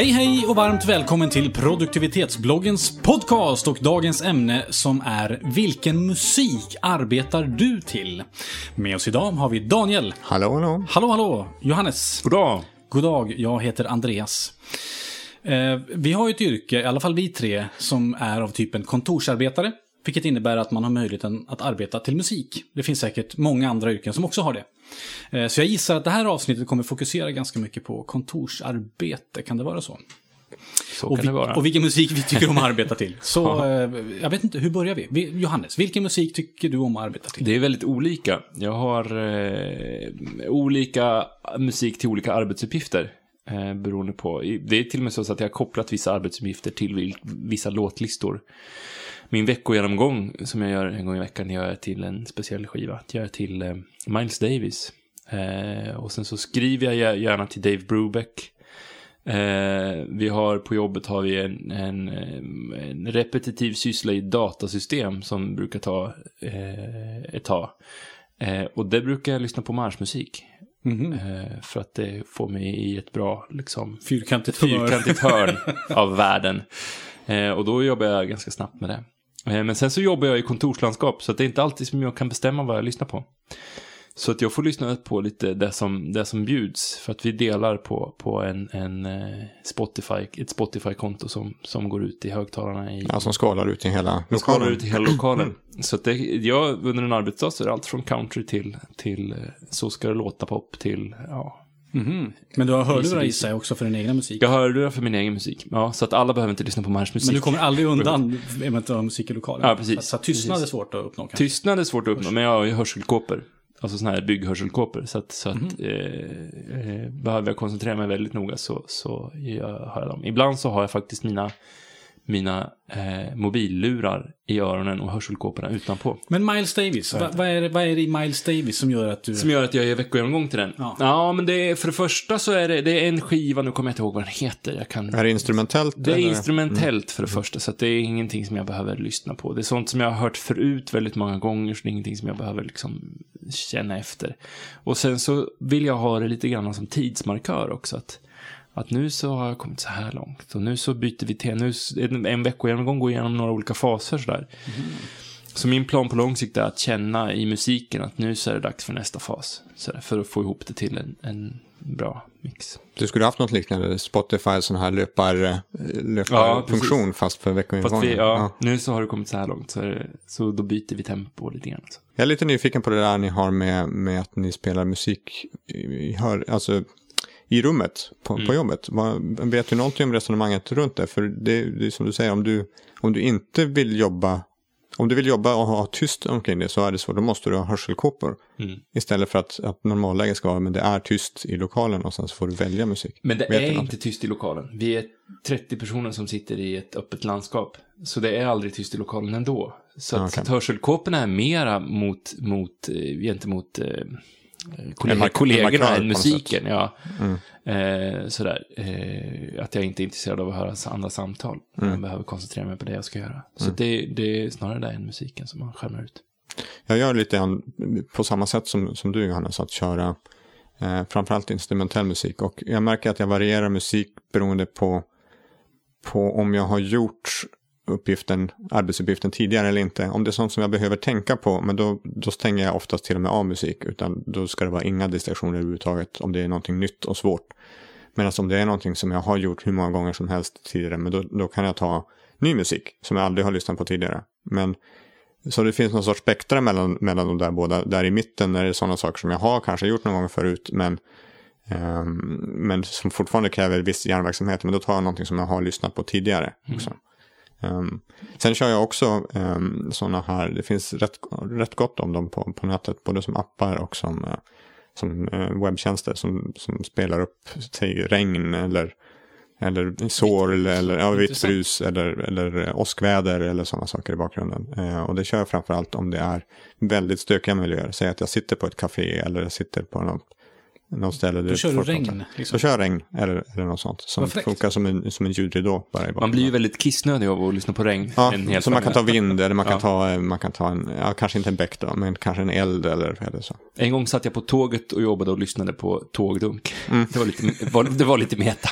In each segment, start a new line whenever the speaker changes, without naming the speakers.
Hej hej och varmt välkommen till produktivitetsbloggens podcast och dagens ämne som är Vilken musik arbetar du till? Med oss idag har vi Daniel.
Hallå, hallå.
Hallå hallå! Johannes.
God dag.
God dag, jag heter Andreas. Eh, vi har ju ett yrke, i alla fall vi tre, som är av typen kontorsarbetare. Vilket innebär att man har möjligheten att arbeta till musik. Det finns säkert många andra yrken som också har det. Eh, så jag gissar att det här avsnittet kommer fokusera ganska mycket på kontorsarbete. Kan det vara så?
Så
och,
kan
vi,
det vara.
och vilken musik vi tycker om att arbeta till. Så eh, jag vet inte, hur börjar vi? vi? Johannes, vilken musik tycker du om att arbeta till?
Det är väldigt olika. Jag har eh, olika musik till olika arbetsuppgifter. Eh, beroende på. Det är till och med så att jag har kopplat vissa arbetsuppgifter till vissa låtlistor. Min veckogenomgång som jag gör en gång i veckan gör jag till en speciell skiva. Jag gör till eh, Miles Davis. Eh, och sen så skriver jag gärna till Dave Brubeck. Eh, vi har på jobbet har vi en, en, eh, en repetitiv syssla i datasystem som brukar ta eh, ett tag. Eh, och det brukar jag lyssna på marschmusik.
Mhm.
Eh, för att det får mig i ett bra liksom,
Fyrkantigt
fyrkantigt hörn av världen. Och då jobbar jag ganska snabbt med det. Eh, men sen så jobbar jag i kontorslandskap så att det är inte alltid som jag kan bestämma vad jag lyssnar på. Så att jag får lyssna på lite det som, det som bjuds. För att vi delar på, på en, en eh, Spotify, ett Spotify-konto som, som går ut i högtalarna i...
Ja, som skalar ut i hela
Det skalar
lokalen.
ut i hela lokalen. Så att det, jag, under en arbetsdag så är det allt från country till, till eh, Så ska det låta pop till, ja.
Mhm. Men du har hörlurar gissar jag också för din egna musik.
Jag hör det för min egen musik. Ja, så att alla behöver inte lyssna på marschmusik.
Men du kommer aldrig undan ha musik i lokalen.
Ja, precis.
Så, så tystnad
Precis.
är svårt att uppnå kanske.
Tystnad är svårt att uppnå, men jag har ju hörselkåpor. Alltså sådana här bygghörselkåpor. Så att, så att
Mhm.
eh, eh, behöver jag koncentrera mig väldigt noga så, så jag har jag dem. Ibland så har jag faktiskt mina, mina eh, mobillurar i öronen och hörselkåporna utanpå.
Men Miles Davis, va, vad, är det, vad är det i Miles Davis som gör att du...
Som gör att jag gör veckogenomgång till den.
Ja.
Ja, men det är, för det första så är det, det är en skiva, nu kommer jag inte ihåg vad den heter. Jag kan...
Är det instrumentellt?
Det är
eller?
instrumentellt för det första, så att det är ingenting som jag behöver lyssna på. Det är sånt som jag har hört förut väldigt många gånger, så det är ingenting som jag behöver liksom känna efter. Och sen så vill jag ha det lite grann som tidsmarkör också. Att, att nu så har jag kommit så här långt och nu så byter vi till, nu en, en veckogenomgång går igenom några olika faser sådär. Så min plan på lång sikt är att känna i musiken att nu så är det dags för nästa fas. Så för att få ihop det till en, en bra mix.
Du skulle haft något liknande, Spotify, sån här löpar, eh,
Ja,
löparfunktion
precis.
fast för
Fast
veckoingången.
vi, ja, nu så har det kommit så här långt, så, det, så då byter vi tempo lite grann. Alltså.
Jag är lite nyfiken på det där ni har med, med att ni spelar musik hör, alltså, i rummet på,
Mm.
på jobbet. Vad, vet du någonting om resonemanget runt det? För det, det är som du säger, om du, om du inte vill jobba om du vill jobba och ha tyst omkring det så är det så, då måste du ha hörselkåpor.
Mm.
Istället för att, att normalläget ska vara, men det är tyst i lokalen och sen så får du välja musik.
Men det
Vet
är inte tyst i lokalen. Vi är 30 personer som sitter i ett öppet landskap. Så det är aldrig tyst i lokalen ändå. Så att,
Ja, okej.
så att hörselkåporna är mera mot, mot, eh, gentemot eh, kollegorna än musiken. Ja.
Mm.
Eh, sådär. Eh, att jag inte är intresserad av att höra andra samtal.
Mm.
Jag behöver koncentrera mig på det jag ska göra. Så det, det är snarare det än musiken som man skärmar ut.
Jag gör lite grann på samma sätt som, som du Johannes, att köra eh, framförallt instrumentell musik. Och jag märker att jag varierar musik beroende på, på om jag har gjort uppgiften, arbetsuppgiften tidigare eller inte. Om det är sånt som jag behöver tänka på, men då, då stänger jag oftast till och med av musik. Utan då ska det vara inga distraktioner överhuvudtaget om det är någonting nytt och svårt. Medan om det är någonting som jag har gjort hur många gånger som helst tidigare, men då, då kan jag ta ny musik som jag aldrig har lyssnat på tidigare. Men så det finns någon sorts spektra mellan, mellan de där båda. Där i mitten är det sådana saker som jag har kanske gjort någon gång förut, men, ehm, men som fortfarande kräver viss hjärnverksamhet. Men då tar jag någonting som jag har lyssnat på tidigare. Också. Mm. Ehm, sen kör jag också um, sådana här, det finns rätt, rätt gott om dem på, på nätet, både som appar och som, eh, som eh, webbtjänster som, som spelar upp säg, regn eller eller sorl eller ja, vitt brus eller, eller åskväder eller sådana saker i bakgrunden. Eh, och det kör jag framförallt om det är väldigt stökiga miljöer. Säg att jag sitter på ett café eller jag sitter på något, något ställe.
Då
det
kör du regn. Liksom.
Så kör regn eller, eller något sånt. Som funkar som en, som en ljudridå bara i bakgrunden.
Man blir ju väldigt kissnödig av att lyssna på regn.
Ja,
en hel
så man kan ta vind eller man kan,
Ja.
ta, man kan ta en, ja, kanske inte en bäck då, men kanske en eld eller, eller så.
En gång satt jag på tåget och jobbade och lyssnade på tågdunk.
Mm.
Det, var lite, var, det var lite meta.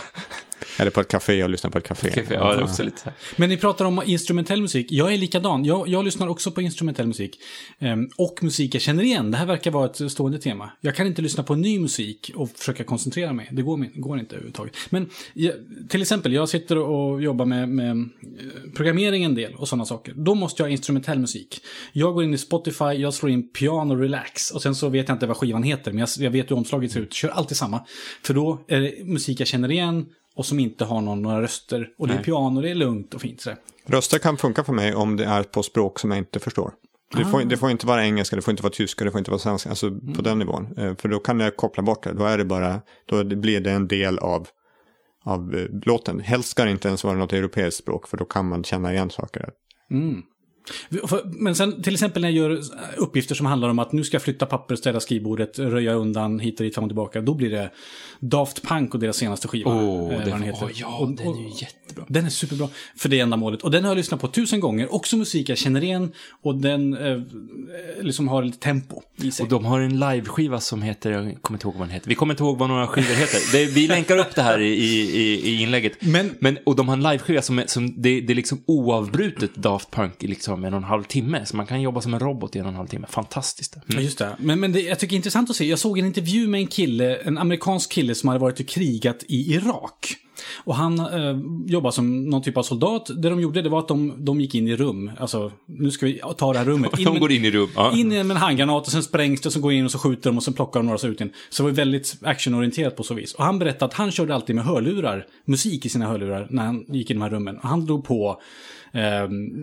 Eller på ett café och lyssna på ett café.
Café, ja, det är också lite.
Men ni pratar om instrumentell musik. Jag är likadan. Jag, jag lyssnar också på instrumentell musik. Ehm, och musik jag känner igen. Det här verkar vara ett stående tema. Jag kan inte lyssna på ny musik och försöka koncentrera mig. Det går, går inte överhuvudtaget. Men jag, till exempel, jag sitter och jobbar med, med eh, programmering en del och sådana saker. Då måste jag ha instrumentell musik. Jag går in i Spotify, jag slår in piano relax. Och sen så vet jag inte vad skivan heter, men jag, jag vet hur omslaget ser ut. Kör alltid samma. För då är det musik jag känner igen och som inte har någon, några röster. Och det är
Nej.
piano, det är lugnt och fint. sådär.
Röster kan funka för mig om det är på språk som jag inte förstår. Det får, det får inte vara engelska, det får inte vara tyska, det får inte vara svenska, alltså på den nivån. Eh, För då kan jag koppla bort det, då är det bara, då blir det en del av, av eh, låten. Helst ska det inte ens vara något europeiskt språk, för då kan man känna igen saker.
Mm. Men sen till exempel när jag gör uppgifter som handlar om att nu ska jag flytta papper, städa skrivbordet, röja undan hit och dit, fram och tillbaka. Då blir det Daft Punk och deras senaste skiva.
Åh,
eh, den heter.
åh, ja,
Och-
den är ju jättebra.
Den är superbra för det ändamålet. Och den har jag lyssnat på tusen gånger. Också musik jag känner igen. Och den eh, liksom har lite tempo i sig.
Och de har en liveskiva som heter, jag kommer inte ihåg vad den heter. Vi kommer inte ihåg vad några skivor heter. Det, vi länkar upp det här i, i, i inlägget.
Men-
Men, och de har en liveskiva som, som det, det är liksom oavbrutet Daft Punk i liksom en och en halv timme. Så man kan jobba som en robot i en och en halv timme. Fantastiskt.
Ja,
Mm.
just det. Men, men det, jag tycker det är intressant att se. Jag såg en intervju med en kille, en amerikansk kille som hade varit och krigat i Irak. Och han eh, jobbade som någon typ av soldat. Det de gjorde det var att de, de gick in i rum. Alltså, nu ska vi ta det här rummet.
De
med-
går in i rum. Ja.
In med en handgranat och sen sprängs det och så går in och så skjuter de och sen plockar de några sig ut igen. Så det var väldigt actionorienterat på så vis. Och han berättade att han körde alltid med hörlurar, musik i sina hörlurar när han gick i de här rummen. Och han drog på, eh,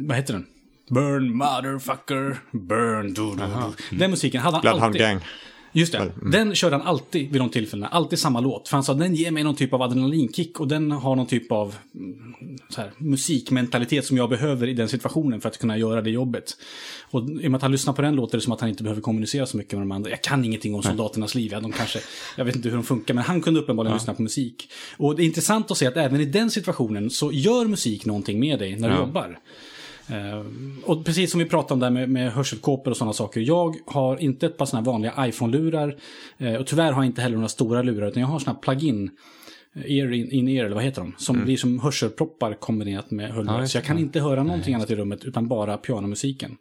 vad heter den? Burn motherfucker, burn, du, du, du. Den musiken hade han
Bloodhound
alltid.
Gang.
Just det. Den körde han alltid vid de tillfällena. Alltid samma låt. För han sa den ger mig någon typ av adrenalinkick och den har någon typ av mm, här, musikmentalitet som jag behöver i den situationen för att kunna göra det jobbet. Och i och med att han lyssnar på den låter det som att han inte behöver kommunicera så mycket med de andra. Jag kan ingenting om soldaternas liv. Ja, de kanske, jag vet inte hur de funkar, men han kunde uppenbarligen lyssna på musik. Och det är intressant att se att även i den situationen så gör musik någonting med dig när du
Ja.
jobbar. Eh, och precis som vi pratade om där med, med hörselkåpor och sådana saker. Jag har inte ett par sådana vanliga iPhone-lurar. Eh, och tyvärr har jag inte heller några stora lurar. Utan jag har sådana här plug-in. eh, Ear in, in ear, eller vad heter de? Som blir som hörselproppar kombinerat med hörlurar.
Ja,
så jag kan inte höra någonting annat i rummet utan bara pianomusiken.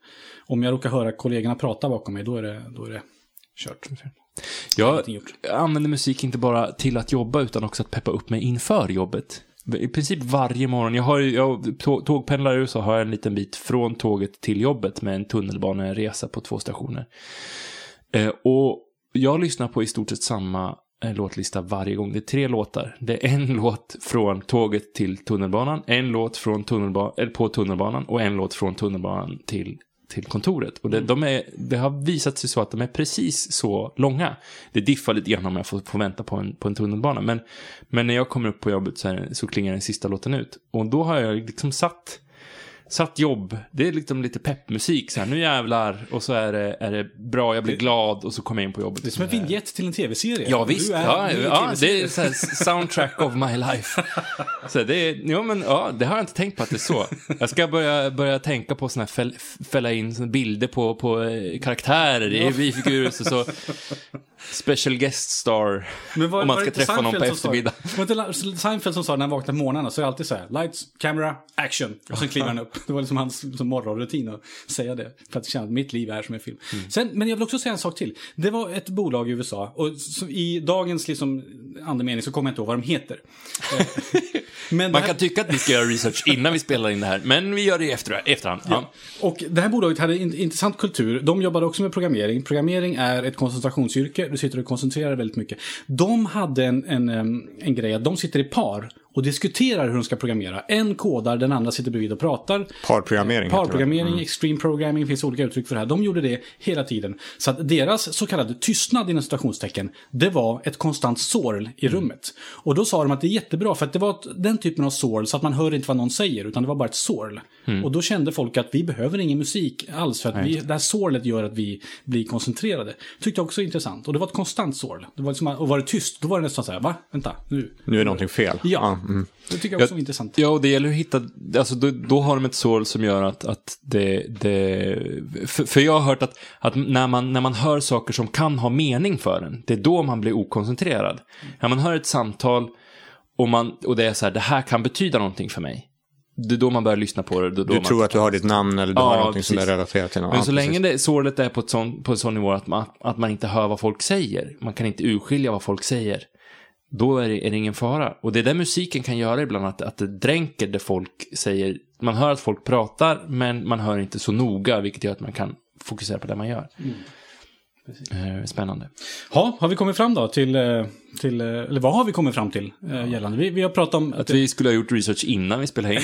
Om jag råkar höra kollegorna prata bakom mig, då är det, då är det kört.
Jag använder musik inte bara till att jobba utan också att peppa upp mig inför jobbet. I princip varje morgon. Jag har ju- jag tågpendlar ju så har jag en liten bit från tåget till jobbet med en tunnelbaneresa på två stationer. Eh, och jag lyssnar på i stort sett samma eh, låtlista varje gång. Det är tre låtar. Det är en låt från tåget till tunnelbanan, en låt från tunnelba- eller på tunnelbanan och en låt från tunnelbanan till till kontoret. Och det, de är, det har visat sig så att de är precis så långa. Det diffar lite grann om jag får, får vänta på en, på en tunnelbana. Men, men när jag kommer upp på jobbet så, är, så klingar den sista låten ut. Och då har jag liksom satt, satt jobb. Det är liksom lite peppmusik. Så här, nu jävlar. Och så är det, är det bra, jag blir glad och så kommer jag in på jobbet.
Det är som en vignett till en tv-serie.
Ja visst,
är
ja, ja, det är så här soundtrack of my life. Så det, är, men, ja, det har jag inte tänkt på att det är så. Jag ska börja, börja tänka på såna här fäll, fälla in bilder på, på eh, karaktärer i bifigurer. Så, så special guest star.
Men var-
om man ska träffa någon på
Seinfeld som sa-
eftermiddag.
Var det Seinfeld som sa när han vaknade på morgnarna så är det alltid så här, lights, camera, action. Och sen kliver han upp. Det var liksom hans som morgonrutin att säga det. För att känna att mitt liv är som en film.
Mm.
Sen, men jag vill också säga en sak till. Det var ett bolag i USA och i dagens liksom, andemening så kommer jag inte ihåg vad de heter. Eh, men
Man
här-
kan tycka att vi ska göra research innan vi spelar in det här, men vi gör det i efter, efterhand. Ja.
Och det här bolaget hade en intressant kultur. De jobbade också med programmering. Programmering är ett koncentrationsyrke. Du sitter och koncentrerar väldigt mycket. De hade en, en, en grej att de sitter i par och diskuterar hur de ska programmera. En kodar, den andra sitter bredvid och pratar.
Parprogrammering.
Parprogrammering, extreme programming, finns olika uttryck för det här. De gjorde det hela tiden. Så att deras så kallade tystnad inom citationstecken, det var ett konstant sorl i rummet. Och då sa de att det är jättebra, för att det var den typen av sorl, så att man hör inte vad någon säger, utan det var bara ett sorl. Och då kände folk att vi behöver ingen musik alls, för att vi, det här sorlet gör att vi blir koncentrerade. Tyckte jag också är intressant. Och det var ett konstant sorl. Det var liksom, och var det tyst, då var det nästan så här, va? Vänta, nu.
Nu är någonting fel.
Ja,
mm.
det tycker jag också var intressant.
Ja, och det gäller att hitta, alltså då, då har de ett sorl som gör att, att det, det för, för jag har hört att, att när, man, när man hör saker som kan ha mening för en, det är då man blir okoncentrerad. När man hör ett samtal och, man, och det är så här, det här kan betyda någonting för mig. Det är då man börjar lyssna på det. Då
Du
man,
tror att du har ditt namn eller du
Ja,
har någonting som är relaterat till något.
Men
Ja,
så
precis.
länge det, sorlet är på, ett sån, på en sån nivå att man, att man inte hör vad folk säger, man kan inte urskilja vad folk säger, då är det, är det ingen fara. Och det är det musiken kan göra ibland, att, att det dränker det folk säger. Man hör att folk pratar, men man hör inte så noga, vilket gör att man kan fokusera på det man gör. Eh, spännande.
Ja, har vi kommit fram då till, eh, till eh, eller vad har vi kommit fram till eh, gällande? Vi, vi har pratat om,
Att vi skulle ha gjort research innan vi spelade in.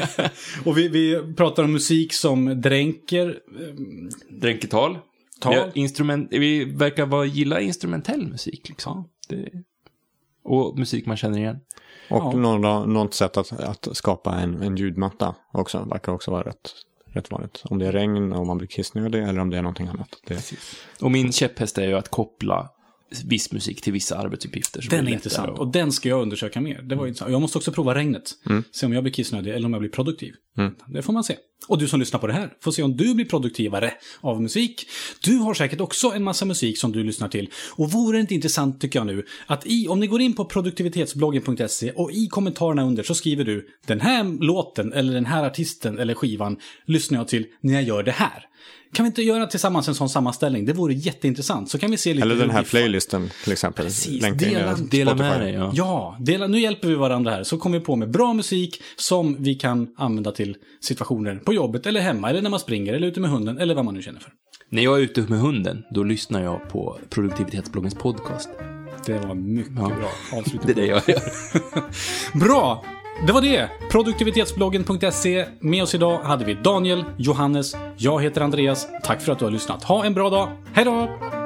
och vi, vi pratar om musik som dränker.
Dränketal.
Tal.
Vi, har instrument, vi verkar vara, gilla instrumentell musik. Liksom. Det, och musik man känner igen.
Och
Ja.
någon, något sätt att, att skapa en, en ljudmatta också verkar också vara rätt, rätt vanligt. Om det är regn och man blir kissnödig eller om det är någonting annat. Det,
Och min käpphäst är ju att koppla viss musik till vissa arbetsuppgifter.
Den är intressant
att-
och den ska jag undersöka mer. Det var intressant. Jag måste också prova regnet. Se om jag blir kissnödig eller om jag blir produktiv. Det får man se. Och du som lyssnar på det här får se om du blir produktivare av musik. Du har säkert också en massa musik som du lyssnar till. Och vore det inte intressant tycker jag nu att i, om ni går in på produktivitetsbloggen.se och i kommentarerna under så skriver du den här låten eller den här artisten eller skivan lyssnar jag till när jag gör det här. Kan vi inte göra tillsammans en sån sammanställning? Det vore jätteintressant. Så kan vi se lite
eller den här playlisten till exempel.
Precis, dela-
Dela med dig, ja.
Ja, dela, nu hjälper vi varandra här. Så kommer vi på med bra musik som vi kan använda till situationer på jobbet eller hemma eller när man springer eller ute med hunden eller vad man nu känner för.
När jag är ute med hunden, då lyssnar jag på produktivitetsbloggens podcast.
Det var mycket
Ja.
bra avslutning.
Det är det jag gör.
Bra! Det var det. Produktivitetsbloggen.se. Med oss idag hade vi Daniel, Johannes, jag heter Andreas. Tack för att du har lyssnat. Ha en bra dag. Hej då!